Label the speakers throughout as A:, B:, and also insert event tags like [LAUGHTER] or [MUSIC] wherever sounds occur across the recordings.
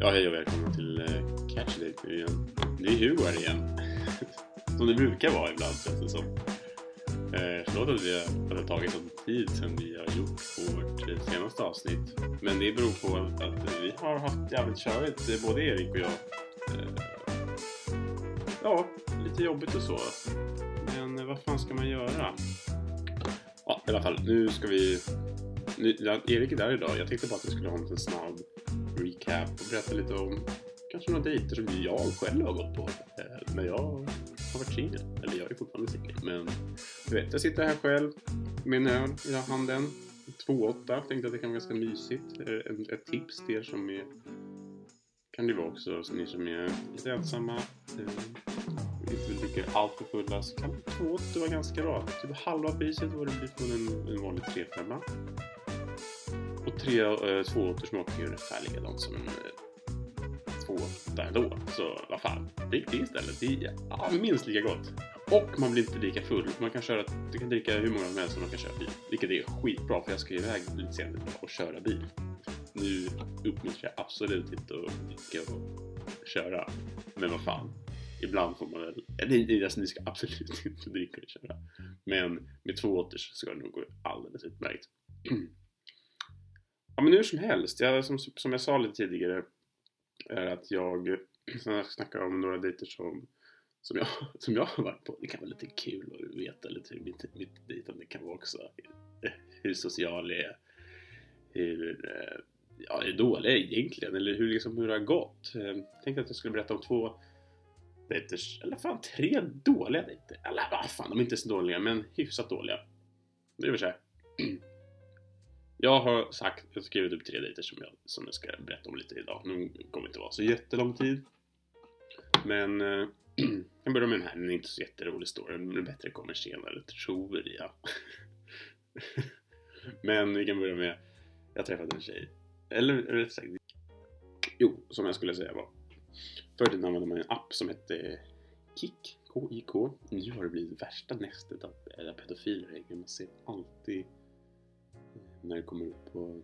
A: Ja, hej och välkomna till uh, Catch Date igen. Det är Hugo här igen. [LAUGHS] som det brukar vara ibland känns det som. Eh, förlåt att, vi har, att det har tagit sån tid sen vi har gjort vårt eh, senaste avsnitt. Men det beror på att vi har haft jävligt körigt, både Erik och jag. ja, lite jobbigt och så. Men vad fan ska man göra? Ja, i alla fall. Nu ska vi... Nu, Erik är där idag. Jag tänkte bara att vi skulle ha en liten snabb recap och berätta lite om kanske några dejter som jag själv har gått på eh, Men jag har varit singel. Eller jag är fortfarande singel. Men du vet, jag sitter här själv med en öl i handen. 2,8. Tänkte att det kan vara ganska mysigt. Eh, ett tips till er som är kan det vara också, så ni som är lite ensamma eh, inte vill dricka allt för fulla så kan 2,8 vara ganska bra. Typ halva priset vad det blir från en, en vanlig 3,5. Tre, eh, två åter smakar ju ungefär likadant som en eh, där ändå. Så vad fan, drick det istället. Det är ja, minst lika gott. Och man blir inte lika full. Man kan köra, du kan dricka hur många som helst som man kan köra bil. Vilket är skitbra för jag ska iväg lite senare och köra bil. Nu uppmuntrar jag absolut inte att dricka och köra. Men vad fan. Ibland får man väl, eller alltså, ni ska absolut [LAUGHS] inte dricka och köra. Men med två åters så ska det nog gå alldeles utmärkt. [CLEARS THROAT] Ja men hur som helst, jag, som, som jag sa lite tidigare är att jag, [CLEARS THROAT] jag snackar om några dejter som, som, jag, [LAUGHS] som jag har varit på. Det kan vara lite kul att veta lite hur mitt, mitt dejtande kan vara också. [LAUGHS] Hur social jag är. Hur, eh, ja, är dålig jag är egentligen eller hur, liksom, hur det har gått. Jag tänkte att jag skulle berätta om två dejter, eller fan tre dåliga dejter. Eller vad fan, de är inte så dåliga men hyfsat dåliga. Det är väl såhär. [CLEARS THROAT] Jag har sagt, jag har skrivit upp tre dejter som jag, som jag ska berätta om lite idag. Nu kommer det inte vara så jättelång tid. Men eh, [CLEARS THROAT] jag börjar med den här, den är inte så jätterolig story. Den bättre kommer senare, tror jag. [LAUGHS] Men vi kan börja med, jag träffade en tjej. Eller rätt sagt, jo, som jag skulle säga var. Förr tiden använde man en app som hette Kik, K-I-K. Nu har det blivit värsta nästet av pedofiler. Man ser alltid när det kommer upp på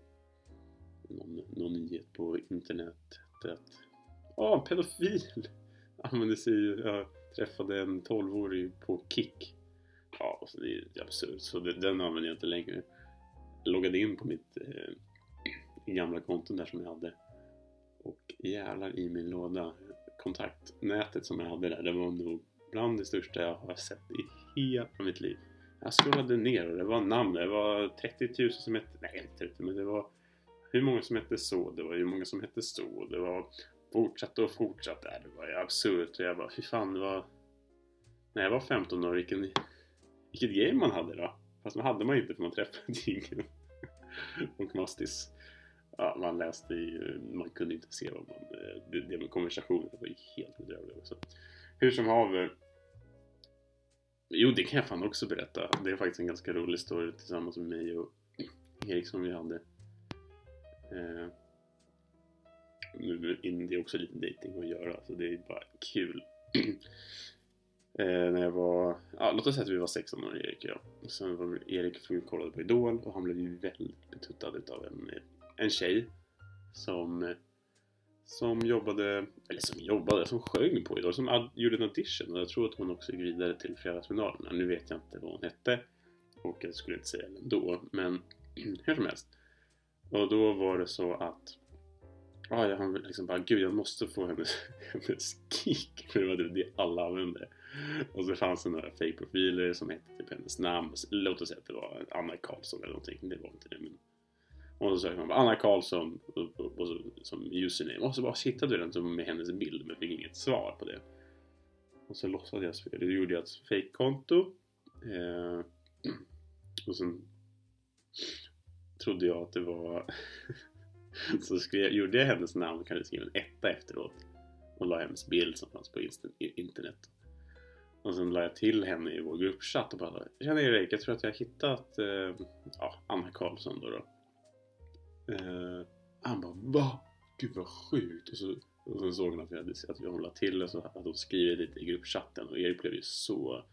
A: någon, någon nyhet på internet att Ja, oh, pedofil [LAUGHS] använder sig Jag träffade en 12-årig på Kik. Ja, så det är absurt. Så det, den använder jag inte längre. Jag loggade in på mitt eh, [CLEARS THROAT] gamla konto där som jag hade. Och jävlar i min låda. Kontaktnätet som jag hade där, det var nog bland det största jag har sett i hela mitt liv. Jag scrollade ner och det var namn. Det var 30 000 som hette... Nej, inte 30 men det var hur många som hette så. Det var hur många som hette så. Det var fortsatt och fortsatt. Det var ju absurt. Och jag bara, fy fan, det var... När jag var 15 år, vilken... Vilket game man hade då. Fast det hade man inte för man träffade ingen. [LAUGHS] och Mastis. Ja, man läste ju, man kunde inte se vad man... Eh, det, det med konversationen var ju helt bedrövligt också. Hur som haver Jo, det kan jag fan också berätta. Det är faktiskt en ganska rolig story tillsammans med mig och Erik som vi hade. Eh, det är också lite dating att göra, så det är bara kul. [CLEARS THROAT] eh, när jag var, ja, låt oss säga att vi var 16 år, Erik och jag. Sen var Erik kollade på Idol och han blev ju väldigt betuttad utav en, en tjej som som jobbade, eller som jobbade, som sjöng på Idol, som gjorde en audition och jag tror att hon också gick vidare till fredagsfinalerna. Nu vet jag inte vad hon hette och jag skulle inte säga ändå, men [CLEARS THROAT] hur som helst. Och då var det så att ah, jag liksom bara, gud jag måste få hennes, [LAUGHS] hennes kick, för det var typ det alla använde. Och så fanns det några fake-profiler som hette typ hennes namn, låt oss säga att det var Anna Karlsson eller någonting, det var inte det men och så söker man på Anna Karlsson och, och, som username. Och så bara hittade du den med hennes bild men fick inget svar på det. Och så låtsades jag spela. Det gjorde jag ett fejkkonto Eh, [CLEARS THROAT] och sen trodde jag att det var... [LAUGHS] så skrev, gjorde jag hennes namn och kanske skrev en etta efteråt. Och la hennes bild som fanns på internet. Och sen la jag till henne i vår gruppchatt och bara Tjena Erik, jag tror att jag har hittat eh, ja, Anna Karlsson då. då. Eh, han bara va? Gud vad sjukt. Och, så, och sen såg han att vi, hade, att vi hållit till och så hade hon skrivit lite i gruppchatten och Erik blev ju så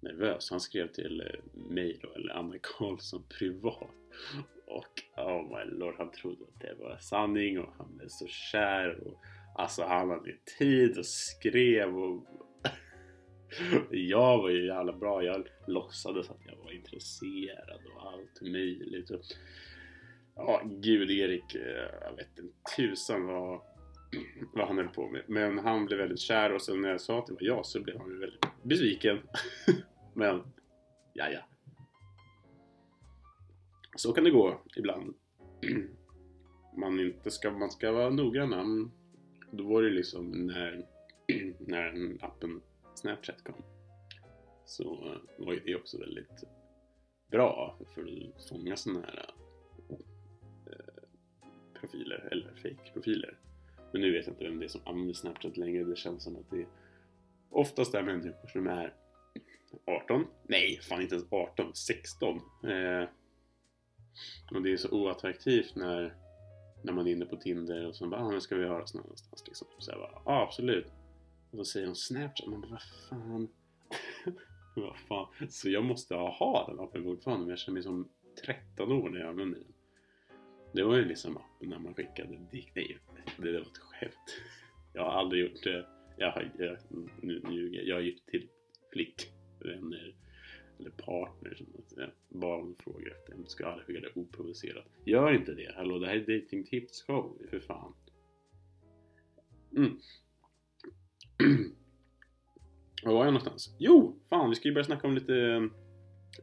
A: nervös. Han skrev till eh, mig då, eller Anna Karlsson [LAUGHS] privat Och oh my lord, han trodde att det var sanning och han blev så kär. Och, alltså han hade tid och skrev och [LAUGHS] jag var ju jävla bra. Jag låtsades att jag var intresserad och allt möjligt. Ja, gud Erik, eh, jag vet inte tusan vad, [CLEARS THROAT] vad han höll på med. Men han blev väldigt kär och sen när jag sa att det var jag så blev han väldigt besviken. [LAUGHS] Men, ja ja. Så kan det gå ibland. [CLEARS THROAT] Man inte ska, man ska vara noggrann. Mm, då var det liksom när, [CLEARS THROAT] när appen Snapchat kom. Så eh, var ju det också väldigt bra för att fånga sådana här eh, profiler, eller fake-profiler. Men nu vet jag inte vem det är som använder Snapchat längre. Det känns som att det oftast är människor som är 18. Nej, fan inte ens 18, 16. Eh, och det är så oattraktivt när, när man är inne på Tinder och så bara, ah, nu ska vi höras någonstans liksom. Så jag bara, ah, absolut. Och så säger de Snapchat, man bara, vad fan. [LAUGHS] vad fan. Så jag måste ha den appen fortfarande, men jag känner mig som 13 år när jag använder den. Det var ju liksom bara när man skickade dikt. Nej, det var ett skämt. Jag har aldrig gjort det. Jag har, jag, nu ljuger jag. har gift till flickvänner eller partner som barn frågar efter. Jag ska aldrig skicka det oprovocerat. Gör inte det. Hallå, det här är dating tips show för fan. Mm. [CLEARS THROAT] Var var jag någonstans? Jo! Fan, vi ska ju börja snacka om lite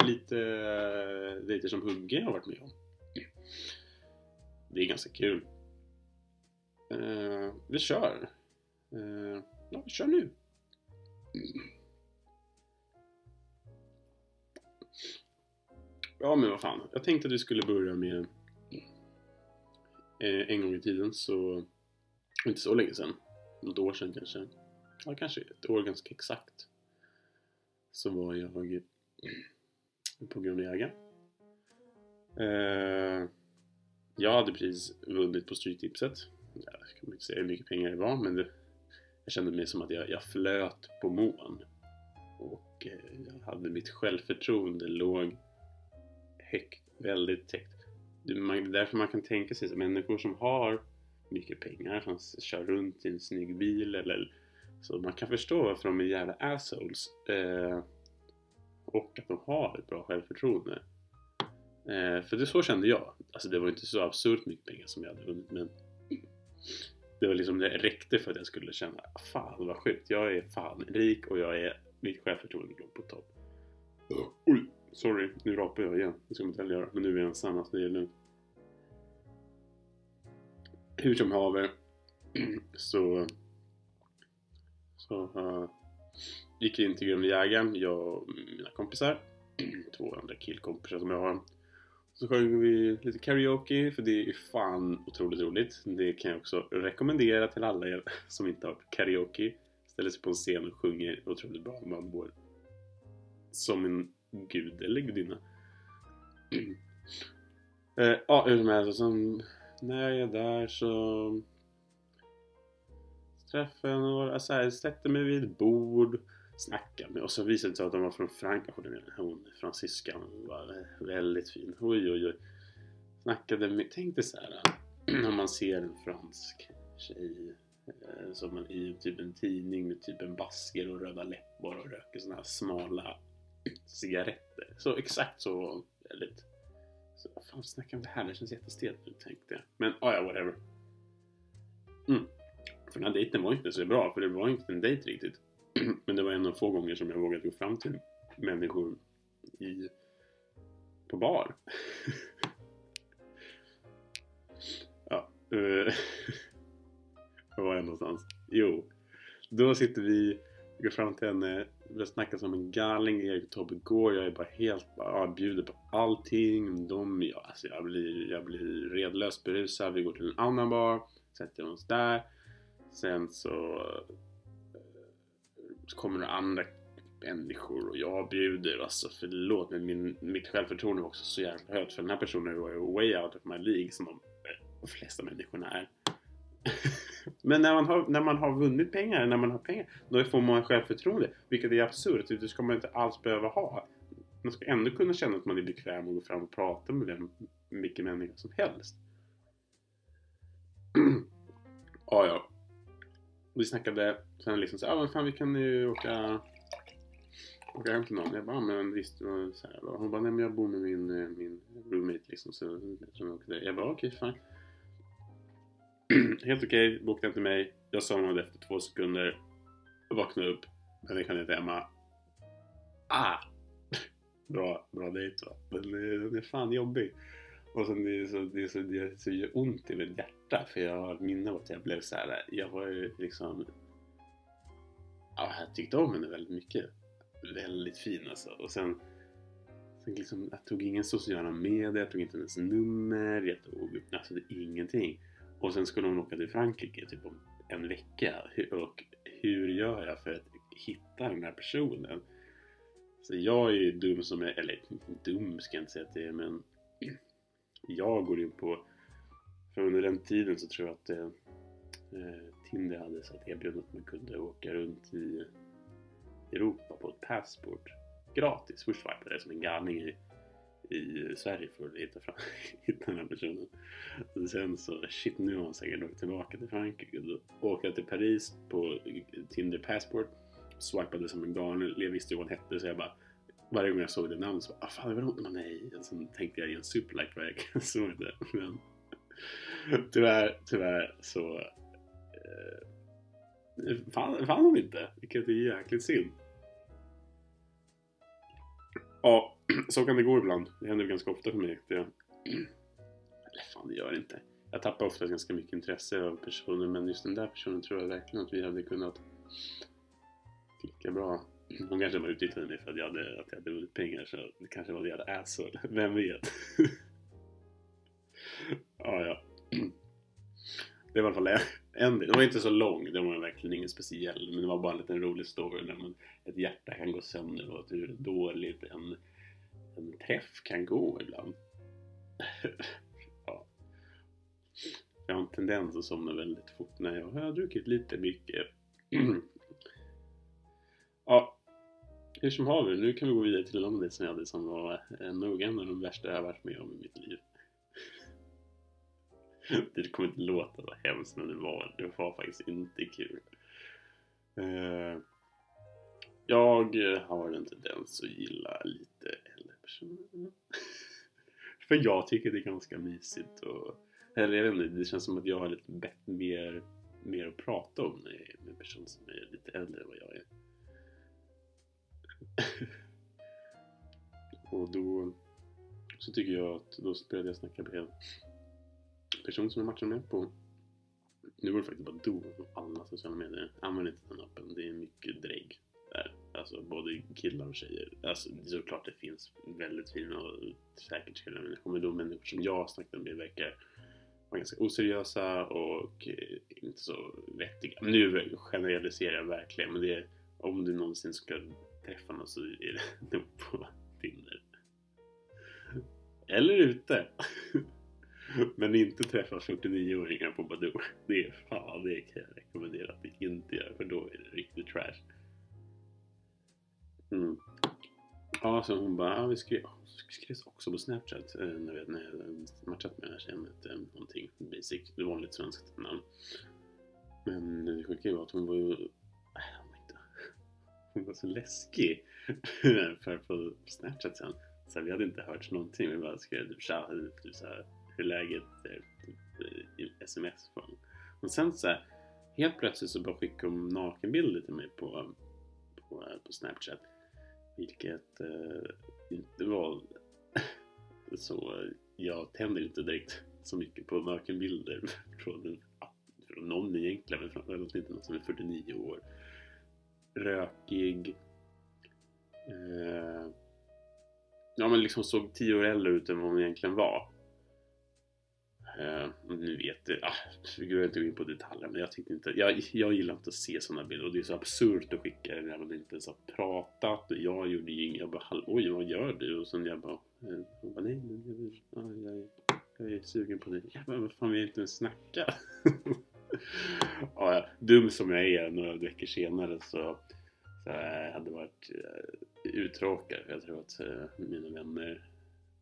A: lite eh, dejter som Hugge har varit med om. Det är ganska kul. Uh, vi kör. Uh, ja, vi kör nu. Ja men vad fan. Jag tänkte att vi skulle börja med eh, en gång i tiden så, inte så länge sedan, något år sedan kanske, ja kanske ett år ganska exakt, så var jag eh, på Gröna Jägaren. Eh, jag hade precis vunnit på Stryktipset. Jag kan inte säga hur mycket pengar det var men det, jag kände mig som att jag, jag flöt på mån. Och eh, jag hade mitt självförtroende låg högt, väldigt högt. Det är därför man kan tänka sig att människor som har mycket pengar, som kör runt i en snygg bil eller så man kan förstå varför de är jävla assholes. Eh, och att de har ett bra självförtroende. Eh, för det så kände jag. Alltså det var inte så absurt mycket pengar som jag hade vunnit men det var liksom, det räckte för att jag skulle känna Fan vad sjukt, jag är fan rik och jag är, mitt självförtroende låg på topp. Oj! Sorry, nu rapar jag igen. Det ska man inte heller göra. Men nu är jag ensam, alltså det är lugnt. Hur som haver [CLEARS THROAT] så, så uh, gick jag in till Gröna Jägaren, jag och mina kompisar. [CLEARS THROAT] Två andra killkompisar som jag har. Så sjöng vi lite karaoke, för det är fan otroligt roligt. Det kan jag också rekommendera till alla er som inte har karaoke. Ställer sig på en scen och sjunger otroligt bra. Man mår som en gud eller gudinna. [CLEARS THROAT] eh, ja, hur som helst. Sen när jag är där så träffade jag några, så här, sätter mig vid ett bord, Snacka med och så visade det sig att de var från Frankrike. Hon, fransyskan, var väldigt fin. Oj, oj, oj. Snackade med, tänkte så här [CLEARS THROAT] om man ser en fransk tjej eh, som man i typ en tidning med typ en basker och röda läppar och röker såna här smala [CLEARS THROAT] cigaretter. Så exakt så väldigt... Så vad fan snackar om det här? Det känns jättestelt nu tänkte jag. Men ah, ja, whatever. Mm. För den här dejten var inte så bra, för det var inte en dejt riktigt. [CLEARS THROAT] Men det var en av få gånger som jag vågade gå fram till människor i... på bar. [LAUGHS] ja. [LAUGHS] Uh, var var jag någonstans? Jo. Då sitter vi, går fram till henne vi snackar som en galning, Erik och Tobbe går. Jag är bara helt, bara, bjuder på allting. De, ja, alltså jag blir, jag blir redlöst berusad. Vi går till en annan bar, sätter oss där. Sen så, så kommer det andra människor och jag bjuder. Alltså förlåt men min, mitt självförtroende var också så jävla högt. För den här personen var ju way out of my league som de, de flesta människorna är. [LAUGHS] Men när man, har, när man har vunnit pengar, när man har pengar, då får man självförtroende. Vilket är absurt, det ska man inte alls behöva ha. man ska ändå kunna känna att man är bekväm och gå fram och prata med vem, vilken människa som helst. [CLEARS THROAT] ja, ja. Vi snackade sen liksom såhär, ja ah, men fan vi kan ju åka åka hem till någon. Jag bara, ah, men visst. Och så här, och hon bara, nej men jag bor med min, eh, min roommate liksom. Så jag tror jag åker Jag bara, okej okay, [CLEARS THROAT] fine. Helt okej, okay, bokade till mig. Jag somnade efter två sekunder. Vaknade upp. Människan heter Emma. Ah! [LAUGHS] bra, bra dejt va. Men eh, den är fan jobbig. Och sen det är så, det är så, det så gör ont i mitt hjärta. För jag har minne av att jag blev så här. Jag var ju liksom... Ja, jag tyckte om henne väldigt mycket väldigt fin alltså. Och sen, sen liksom, jag tog ingen sociala medier, jag tog inte hennes nummer, jag tog alltså ingenting. Och sen skulle hon åka till Frankrike typ om en vecka. Och hur gör jag för att hitta den här personen? Så jag är ju dum som är, eller dum ska jag inte säga att det är, men [CLEARS THROAT] jag går in på, för under den tiden så tror jag att eh, eh Tinder hade så erbjudande att man kunde åka runt i Europa på ett passport gratis. Först swipade jag som en galning i, i Sverige för att hitta, fram, [LAUGHS] hitta den här personen. Och sen så, shit nu har han säkert åkt tillbaka till Frankrike. Då åkte jag till Paris på Tinder passport. Swipade som en galning. Jag visste ju vad han hette så jag bara varje gång jag såg det namnet så bara, ah, fan det var något, nej. Och sen tänkte jag i en superlight [LAUGHS] vad jag såg det. Men [LAUGHS] tyvärr, tyvärr så eh, fann, fann hon inte. Vilket är jäkligt synd. Ja, [CLEARS THROAT] så kan det gå ibland. Det händer ganska ofta för mig. Det... [CLEARS THROAT] Eller fan, det gör det inte. Jag tappar ofta ganska mycket intresse av personer men just den där personen tror jag verkligen att vi hade kunnat klicka bra. [CLEARS THROAT] Hon kanske var utnyttjade mig för att jag hade, att jag hade vunnit pengar så det kanske var det jag hade asshole. [LAUGHS] Vem vet? [LAUGHS] ja, ja. Det var i alla fall en, del. det var inte så lång, det var verkligen ingen speciell. Men det var bara en liten rolig story när man, ett hjärta kan gå sönder och hur dåligt en, en träff kan gå ibland. [LAUGHS] ja. Jag har en tendens att somna väldigt fort när jag har druckit lite mycket. [CLEARS THROAT] ja, hur som haver, nu kan vi gå vidare till en annan del som jag hade som var eh, nog en av de värsta jag har varit med om i mitt liv. [LAUGHS] det kommer inte låta så hemskt men det var, det var faktiskt inte kul. Uh, jag har en tendens att gilla lite äldre personer. [LAUGHS] För jag tycker det är ganska mysigt och eller jag vet inte, det känns som att jag har lite bett, mer, mer att prata om när jag med, med personer som är lite äldre än vad jag är. [LAUGHS] och då så tycker jag att då började jag snacka med person som jag matchar med på nu var det faktiskt bara do på alla sociala medier. Använd inte den appen. Det är mycket drägg där. Alltså både killar och tjejer. Alltså det är såklart det finns väldigt fina och säkert trevliga människor. Men de människor som jag har snackat med verkar vara ganska oseriösa och eh, inte så vettiga. Nu generaliserar jag verkligen men det är, om du någonsin ska träffa någon så är det [LAUGHS] nog på Tinder. Eller ute. [LAUGHS] Men inte träffa 49-åringar på Badoo. Det är fan, det kan jag rekommendera att vi inte gör för då är det riktigt trash. Mm. Ja, så hon bara, ja, vi skrev, skrevs också på Snapchat eh, när, när jag matchat med den här tjejen. Ett, eh, någonting basic, vanligt svenskt namn. Men det sjuka var att hon var ju, äh, hon var, så läskig. [LAUGHS] för på Snapchat sen, så vi hade inte hört någonting. Vi bara skrev typ, typ såhär hur läget är typ, i sms från. Och sen så här, helt plötsligt så bara skickade hon nakenbilder till mig på, på, eh, på Snapchat. Vilket eh, inte var [LAUGHS] så, jag tänder inte direkt så mycket på nakenbilder [LAUGHS] från, från någon egentligen, men framförallt inte någon som är 49 år. Rökig. Eh, ja men liksom såg 10 år äldre ut än vad hon egentligen var. Eh, uh, nu vet du, ah, vi går inte in på detaljer men jag tyckte inte, jag, jag gillar inte att se sådana bilder och det är så absurt att skicka det när man inte ens har pratat jag gjorde ju inget, jag bara oj vad gör du? Och sen jag bara, eh, jag bara nej, nej jag, nej jag, är sugen på det. Ja, men vad fan vi inte ens snacka? [LAUGHS] ja, dum som jag är några veckor senare så, så jag hade varit uh, uttråkad. Jag tror att eh, mina vänner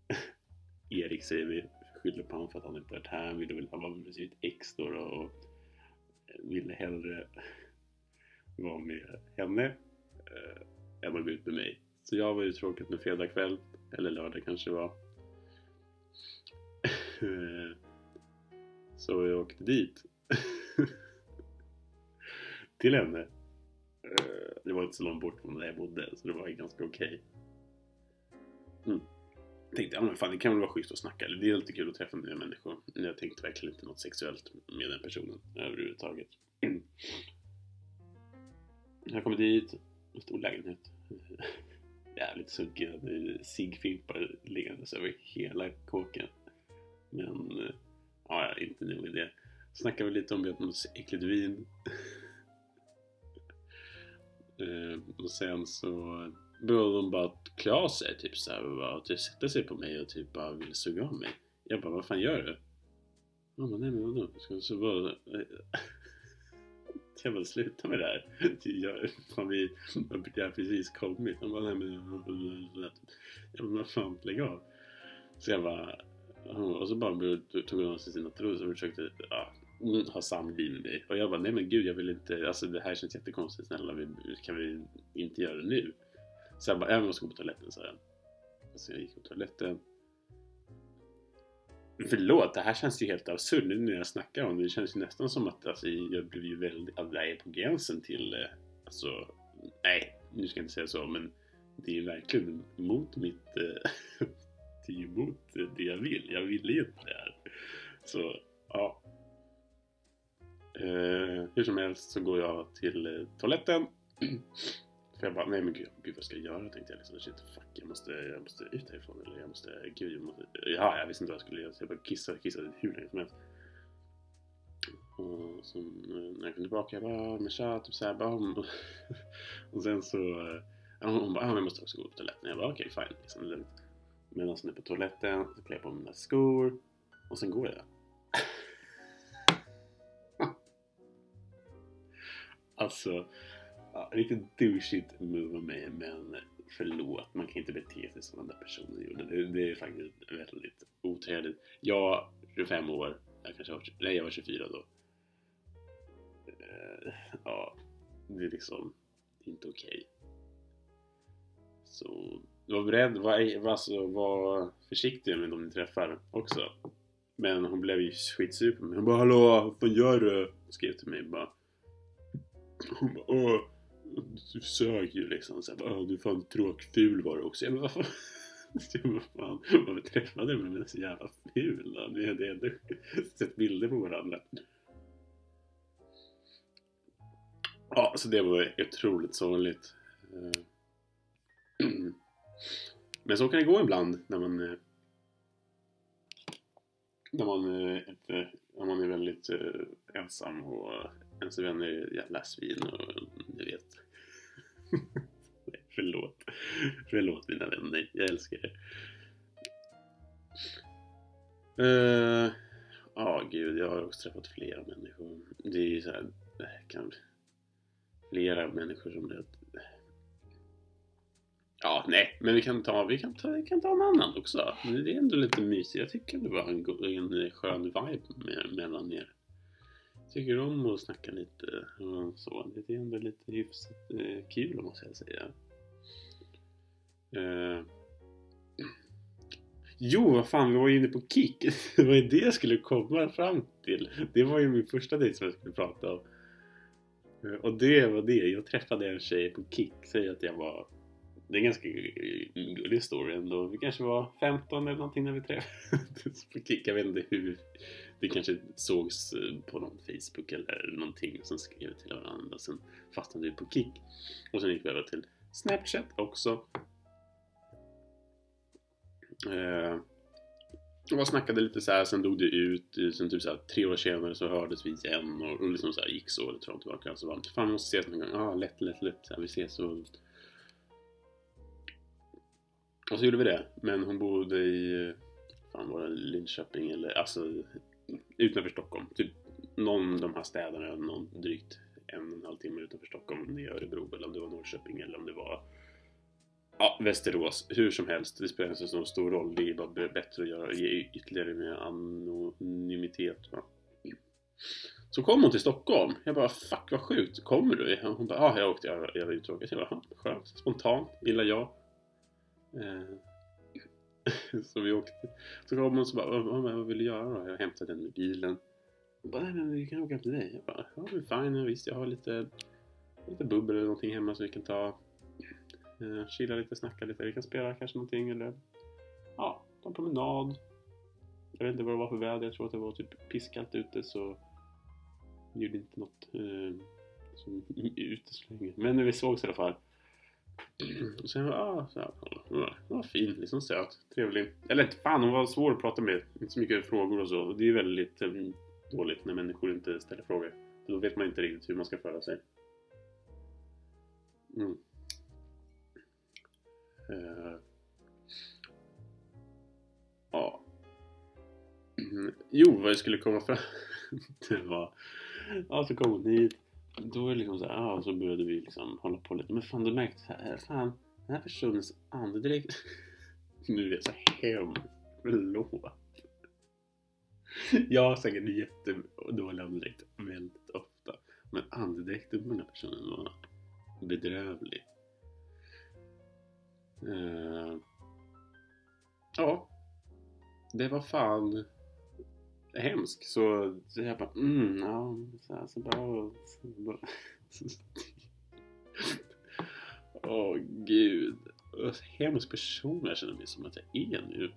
A: [LAUGHS] Erik säger vi skyller på honom för att han inte varit här. Ville väl, han var med sitt ex då, då och ville hellre [LAUGHS] vara med henne eh, än att gå ut med mig. Så jag var uttråkad med fredag kväll, eller lördag kanske det var. [LAUGHS] Så jag åkte dit. [LAUGHS] Till henne. Eh, det var inte så långt bort från där jag bodde, så det var ganska okej. Mm. Tänkte, ja men fan det kan väl vara schysst att snacka. Det är alltid kul att träffa nya människor. Jag tänkte verkligen inte något sexuellt med den personen överhuvudtaget. [CLEARS THROAT] Jag kommer dit, en stor lägenhet. [LAUGHS] Jävligt sunkig, ciggfimpar liggandes över hela kåken. Men, eh, ja, ja, inte nog med det. Snackade vi lite om att något äckligt vin. [LAUGHS] Eh, och sen så började hon bara klä av sig, typ såhär, och bara typ, sätta sig på mig och typ bara ville suga av mig. Jag bara, vad fan gör du? Hon bara, nej men vadå? Ska så bara, eh, [LAUGHS] jag bara, sluta med det här. Jag, fan, vi jag har precis kommit. Han bara, nej men jag bara, vad fan, lägg av. Så jag bara, och så bara tog hon av sig sina trosor och försökte ja, ha samliv med mig. Och jag bara, nej men gud jag vill inte, alltså det här känns jättekonstigt, snälla vi, kan vi inte göra det nu? Så jag bara, jag måste gå på toaletten sa jag. Så jag gick på toaletten. Förlåt, det här känns ju helt absurt nu när jag snackar om det. Det känns ju nästan som att alltså, jag blev ju väldigt, att jag är på gränsen till, eh, alltså, nej, nu ska jag inte säga så, men det är ju verkligen mot mitt, eh, [LAUGHS] det är ju mot det jag vill. Jag ville ju inte det här. Så, ja. Eh, hur som helst så går jag till eh, toaletten. [CLEARS THROAT] För jag bara, nej men gud, gud vad ska jag göra? Tänkte jag liksom, shit fuck, jag måste, jag måste ut härifrån. Eller jag måste, gud, jag måste, ja, jag visste inte vad jag skulle göra. Så jag bara kissade, kissade hur länge som helst. Och så eh, när jag kom tillbaka, jag bara, ah, men tja, typ såhär, bara, ah, och, [LAUGHS] och sen så, eh, hon, hon bara, ah, men jag måste också gå på toaletten. Jag bara, okej, fine, liksom, lugnt. Medan hon är på toaletten, så klär jag på mina skor och sen går jag. [LAUGHS] alltså, ja, riktigt douchigt move av mig, men förlåt, man kan inte bete sig som den där personen gjorde. Det, det är faktiskt väldigt otrevligt. Jag, 25 år, jag kanske var, nej, jag var 24 då. Eh, ja, det är liksom inte okej. Så var beredd, var, var, alltså, var försiktig med de ni träffar också. Men hon blev ju skitsur på mig. Hon bara hallå, vad fan gör du? Skrev till mig bara. Hon bara åh, du sög ju liksom. Så här, du är fan tråkful var du också. Jag bara, [LAUGHS] vad fan? Fan, varför träffade du mig? Men är så jävla ful då? Vi hade ändå sett bilder på varandra. Ja, så det var otroligt sorgligt. Eh, [CLEARS THROAT] men så kan det gå ibland när man eh, när man, eh, när man är väldigt ensam och ens vänner är jävla svin och ni vet. [LAUGHS] Förlåt. Förlåt mina vänner, jag älskar er. Eh, Ja, gud, jag har också träffat flera människor. Det är ju så här, eh, kan, flera människor som det Ja, nej, men vi kan ta, vi kan ta, vi kan ta en annan också. Det är ändå lite mysigt. Jag tycker det var en, en skön vibe med, mellan er. Tycker om att snacka lite och så. Det är ändå lite hyfsat eh, kul måste jag säga. Eh. Jo, vad fan, vi var ju inne på Kik. [LAUGHS] Det var ju det jag skulle komma fram till. Det var ju min första dejt som jag skulle prata om. Eh, och det var det. Jag träffade en tjej på Kik. Säg att jag var det är en ganska gullig story ändå. Vi kanske var 15 eller någonting när vi träffades på Kik. Jag vet inte hur. Vi kanske sågs eh, på någon Facebook eller någonting och sen skrev vi till varandra. Sen fastnade vi på Kik. Och sen gick vi över till Snapchat också. Eh, och snackade lite så här, sen dog det ut. Eh, sen typ så här, tre år senare så hördes vi igen och, och liksom så här, gick så lite fram och tillbaka. Alltså, så bara, fan vi måste ses någon gång. Ja, ah, lätt, lätt, lätt. Så här, vi ses och och så gjorde vi det. Men hon bodde i, eh, fan var det Linköping eller, alltså utanför Stockholm. Typ någon av de här städerna, någon drygt en och en halv timme utanför Stockholm. Om det är Örebro eller om det var Norrköping eller om det var Ja, Västerås. Hur som helst, det spelar inte så stor roll. Det är bara bättre att göra, ge ytterligare mer anonymitet. Va? Så kom hon till Stockholm. Jag bara, fuck vad sjukt. Kommer du? Hon bara, ja, jag åkte. Jag, jag var uttråkad. Jag bara, skönt. Spontant. Gillar jag. Eh, [LAUGHS] så vi åkte. Så kom hon och så bara, vad, vad vill du göra då? Jag hämtade den med bilen. Hon bara, nej men vi kan åka till dig. Jag bara, ja men fine, visst jag har lite, lite bubbel eller någonting hemma som vi kan ta eh, chilla lite, snacka lite. Vi kan spela kanske någonting eller ja, ta en promenad. Jag vet inte vad det var för väder. Jag tror att det var typ piskallt ute så det gjorde inte något eh, som [LAUGHS] ute så länge. Men när vi sågs i alla fall. Mm. Och sen ah, så här, hon var fin, liksom söt, trevlig. Eller inte fan, hon var svår att prata med. Inte så mycket frågor och så. Det är väldigt um, dåligt när människor inte ställer frågor. Då vet man inte riktigt hur man ska föra sig. Mm. Uh. Ja. Mm. Jo, vad jag skulle komma fram [LAUGHS] till var... Ja, så kom hon hit. Då är det liksom så här, ja, så började vi liksom hålla på lite. Men fan, du märkte så här, fan, den här personens andedräkt... [LAUGHS] nu är jag så hemskt. Förlåt. Jag har säkert jättedålig andedräkt väldigt ofta. Men andedräkten på den här personen var bedrövlig. Uh, ja. Det var fan Hemsk Så, jag bara, mm, ja, så, här, så bara... [LAUGHS] Åh oh, gud. Hemsk person jag känner mig som att jag är nu.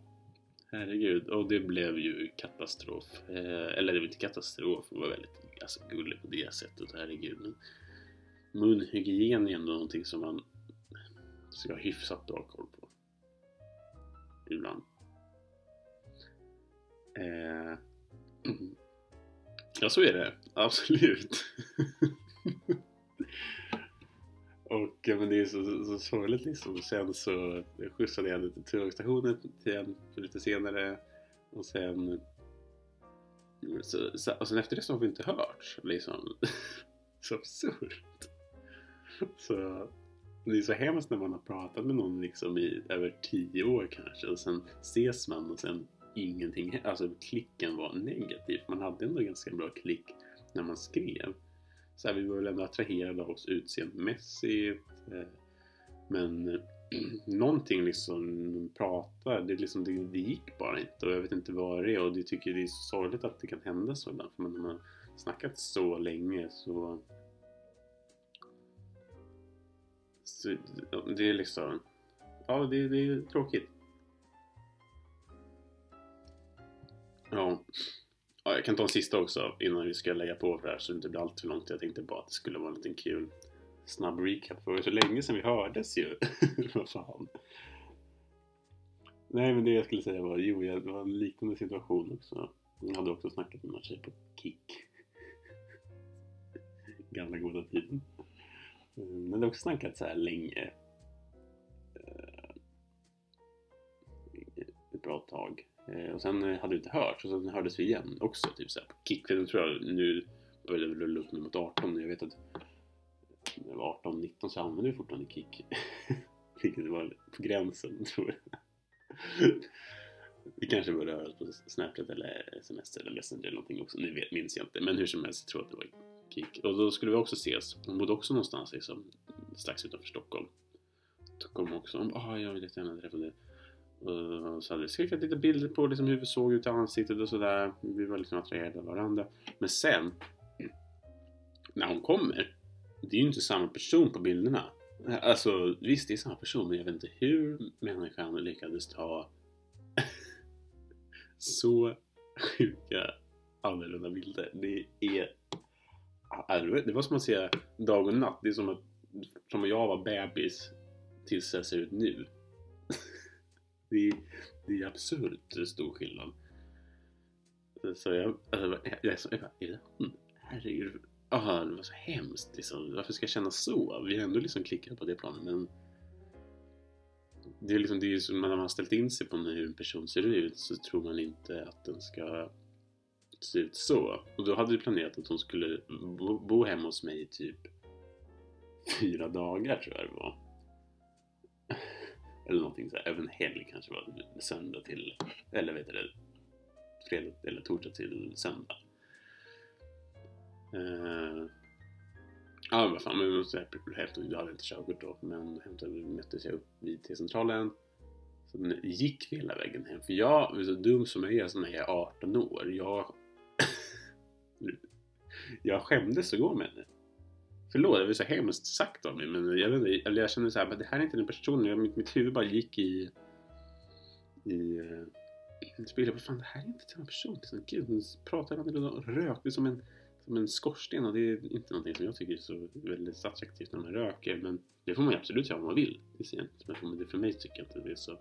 A: Herregud. Och det blev ju katastrof. Eh, eller det var inte katastrof, det var väldigt alltså, gullig på det sättet. Herregud. Men munhygien är ändå någonting som man ska ha hyfsat bra koll på. Ibland. Ja, så är det. Absolut. Och men det är så, så sorgligt liksom. Sen så skjutsade jag henne till tågstationen igen lite senare. Och sen... Så, så, och sen efter det så har vi inte hört liksom. [LAUGHS] så absurt. Så det är så hemskt när man har pratat med någon liksom i över tio år kanske och sen ses man och sen ingenting, alltså klicken var negativ. Man hade ändå ganska bra klick när man skrev. Så här, vi var väl ändå attraherade av oss utseendemässigt. Eh, men eh, [CLEARS THROAT] någonting liksom pratar, det, liksom, det, det gick bara inte och jag vet inte vad det är och det tycker det är så sorgligt att det kan hända så ibland för man har snackat så länge så Så det är liksom... Ja, det, det är tråkigt. Ja. ja. Jag kan ta en sista också innan vi ska lägga på för det här så det inte blir allt för långt. Jag tänkte bara att det skulle vara en liten kul snabb recap. För det var så länge sedan vi hördes ju. [LAUGHS] Vad fan. Nej men det jag skulle säga var, jo det var en liknande situation också. Jag hade också snackat med en tjej på Kik. [LAUGHS] Gamla goda tiden. Mm, men det har också snackat så här länge. Eh, ett bra tag. Eh, och sen hade vi inte hört och sen hördes vi igen också. Typ så här på kick. För jag tror jag nu började det rulla upp mot 18. Jag vet att när jag var 18-19 så använde vi fortfarande kick. Vilket var på gränsen tror jag. Vi kanske började höras på Snapchat eller sms eller Messenger eller någonting också. Nu vet, minns jag inte. Men hur som helst, jag tror att det var Kik. Och då skulle vi också ses. Hon bodde också någonstans liksom, strax utanför Stockholm. Då kom också. Hon bara, ah, jag vill jättegärna träffa dig. Eh, så hade vi skickat lite bilder på liksom hur vi såg ut i ansiktet och sådär. Vi var liksom attraherade av varandra. Men sen, när hon kommer, det är ju inte samma person på bilderna. Alltså visst, det är samma person, men jag vet inte hur människan lyckades ta [LAUGHS] så sjuka annorlunda bilder. Det är det var som att säga dag och natt. Det är som att, som att jag var bebis tills jag ser ut nu det, är, det är absurt stor skillnad. Så jag, alltså, jag, jag, jag bara, är det hon? Herregud. Ah, det var så hemskt liksom. Varför ska jag känna så? Vi har ändå liksom klickat på det planet men det är liksom, det är som när man har ställt in sig på hur en person ser ut så tror man inte att den ska se ut så. Och då hade vi planerat att hon skulle bo, bo hemma hos mig i typ fyra dagar tror jag det var. Eller någonting så här. Även helg kanske var söndag till, eller vet du det, fredag eller torsdag till söndag. Uh, ja, vad fan, men så här, jag hade inte körkort då, men hämtade, möttes jag upp vid T-centralen. Så gick vi hela vägen hem. För jag, så dum som jag är, så när jag är 18 år, jag... [LAUGHS] jag skämdes att gå med henne. Förlåt, det var så hemskt sagt av mig, men jag, vet inte, eller jag kände så här, men det här är inte den personen. Mitt, mitt huvud bara gick i... i eh, uh, spegeln. Vad fan, det här är inte samma person. Liksom, gud, hon pratar annorlunda och rökte som en, som en skorsten och det är inte någonting som jag tycker är så väldigt attraktivt när man röker. Men det får man ju absolut göra om man vill. Det ser inte, men för mig tycker jag inte det är så,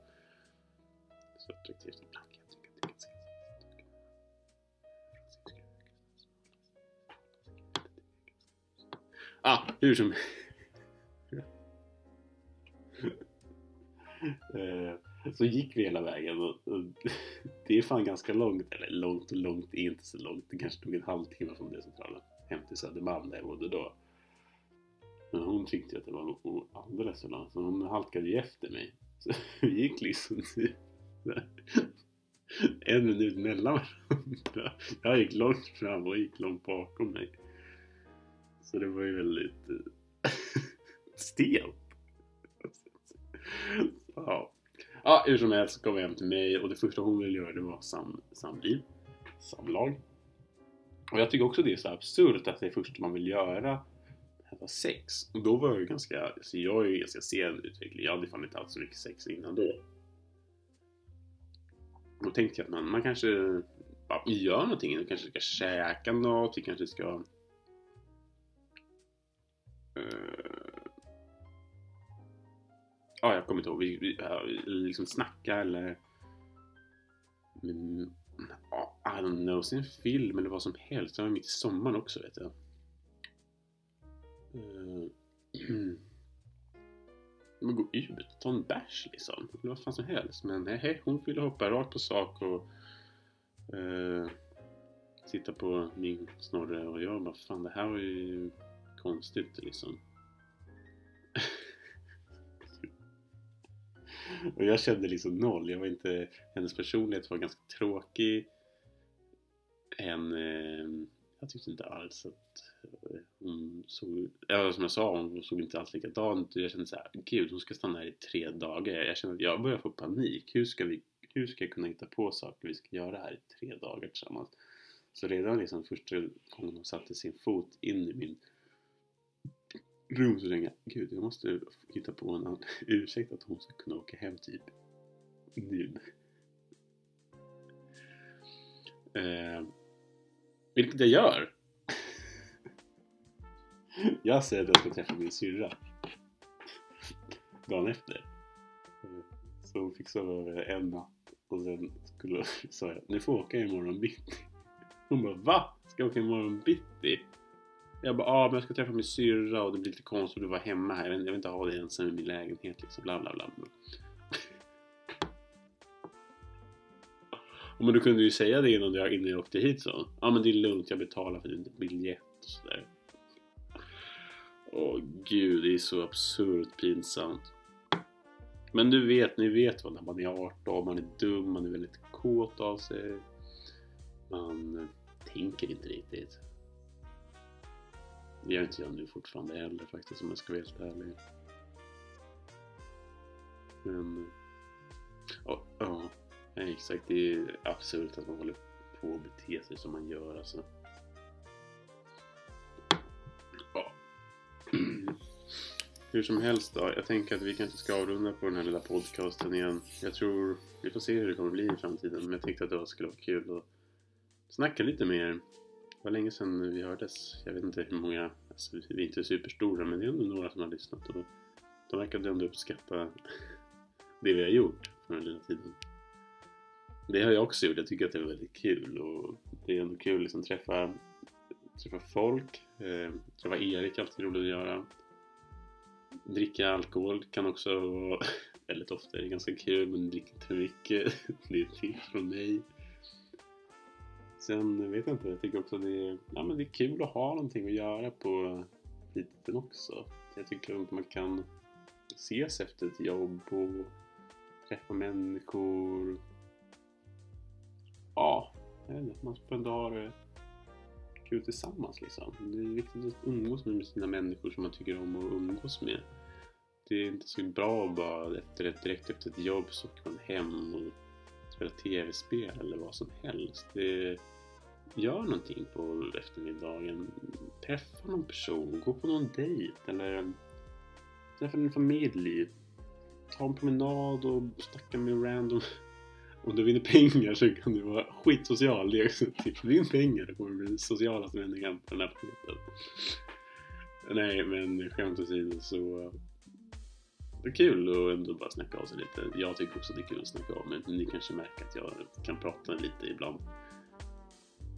A: så attraktivt. Ibland Ah, hur som eh, Så gick vi hela vägen och, och det är fan ganska långt, eller långt och långt är inte så långt. Det kanske tog en halvtimme från det centralen hem till Södermalm där jag bodde då. Men hon tyckte ju att det var alldeles för långt så hon halkade ju efter mig. Så vi gick liksom typ en minut mellan varandra. Jag gick långt fram och gick långt bakom mig. Så det var ju väldigt eh, [LAUGHS] stelt. ja. ja, hur som helst så kom vi hem till mig och det första hon ville göra det var sam, samliv. Samlag. Och jag tycker också det är så absurt att det första man vill göra var sex. Och då var jag ju ganska, så jag är ju ganska sen utveckling. Jag hade fan inte haft så mycket sex innan då. Då tänkte jag att man, man kanske bara gör någonting. Vi kanske ska käka något, vi kanske ska Eh, ja, jag kommer inte ihåg. Vi, vi liksom snacka eller... Men, I don't know, se en film eller vad som helst. Det var mitt i sommaren också vet jag. Uh, men gå ut, ta en bärs liksom. Eller vad fan som helst. Men nej, hon ville hoppa rakt på sak och eh, uh, titta på min snorre och jag bara fan det här var ju konstigt liksom. och jag kände liksom noll. Jag var inte, hennes personlighet var ganska tråkig. En, eh, jag tyckte inte alls att hon såg, ja, som jag sa, hon såg inte alls likadant Jag kände såhär, gud hon ska stanna här i tre dagar. Jag kände att jag börjar få panik. Hur ska, vi, hur ska jag kunna hitta på saker vi ska göra här i tre dagar tillsammans? Så redan liksom första gången hon satte sin fot in i min rum så tänkte jag, gud jag måste hitta på en [LAUGHS] ursäkt att hon ska kunna åka hem typ nu. Eh, vilket jag gör. [LAUGHS] jag säger att jag ska träffa min syrra. Dagen efter. Eh, så hon fick sova över en natt och sen skulle, [LAUGHS] sa jag, ni får åka imorgon bitti. Hon bara, VA? Ska jag åka imorgon bitti? Jag bara, ah, men jag ska träffa min syrra och det blir lite konstigt att vara hemma här. Jag vill, inte ha dig ensam i min lägenhet liksom. Bla bla bla. men du kunde ju säga det innan jag, innan jag åkte hit så. Ja ah, men det är lugnt, jag betalar för din biljett och sådär. Åh gud, det är så absurt pinsamt. Men du vet, ni vet vad när man är 18, man är dum, man är väldigt kåt av sig. Man eh, tänker inte riktigt. Det gör inte jag nu fortfarande heller faktiskt om jag ska vara helt ärlig. Men... Ja, ja exakt. Det är absurt att man håller på att bete sig som man gör alltså. Ja. [CLEARS THROAT] Hur som helst då. Jag tänker att vi kanske ska avrunda på den här lilla podcasten igen. Jag tror... Vi får se hur det kommer bli i framtiden. Men jag tänkte att det skulle vara kul att snacka lite mer var länge sedan vi hördes. Jag vet inte hur många, alltså, vi är inte superstora men det är ändå några som har lyssnat och de verkade ändå uppskatta [LAUGHS] det vi har gjort på den lilla tiden. Det har jag också gjort, jag tycker att det är väldigt kul och det är ändå kul att liksom träffa, träffa folk. Eh, träffa Erik är alltid roligt att göra. Dricka alkohol kan också vara [LAUGHS] väldigt ofta, det är ganska kul men drick inte för mycket. [LAUGHS] det är ett tips från mig. Sen vet jag inte, jag tycker också att det är, ja, men det är kul att ha någonting att göra på fritiden också. Jag tycker att man kan ses efter ett jobb och träffa människor. Ja, jag vet inte, man ska ändå ha det kul tillsammans liksom. Det är viktigt att umgås med sina människor som man tycker om att umgås med. Det är inte så bra att bara efter ett, direkt efter ett jobb så åker man hem och spelar tv-spel eller vad som helst. Det, gör någonting på eftermiddagen. Träffa någon person, gå på någon dejt eller eh, träffa din familj. Ta en promenad och snacka med random [LAUGHS] om du vinner pengar så kan du vara skitsocial. Det är också typ, vinn pengar, det kommer bli socialaste människan på den här planeten. Nej, men skämt åsido så det är kul att ändå bara snacka av sig lite. Jag tycker också det är kul att snacka av mig. Ni kanske märker att jag kan prata lite ibland.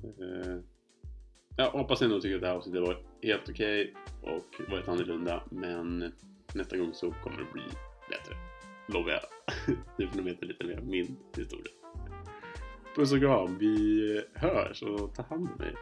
A: Eh, jag hoppas ändå tycker att det här avsnittet var helt okej okay och var ett annorlunda. Men nästa gång så kommer det bli bättre. Lovar jag. [LAUGHS] nu får ni veta lite mer om min historia. Puss och kram. Vi hörs och ta hand om er.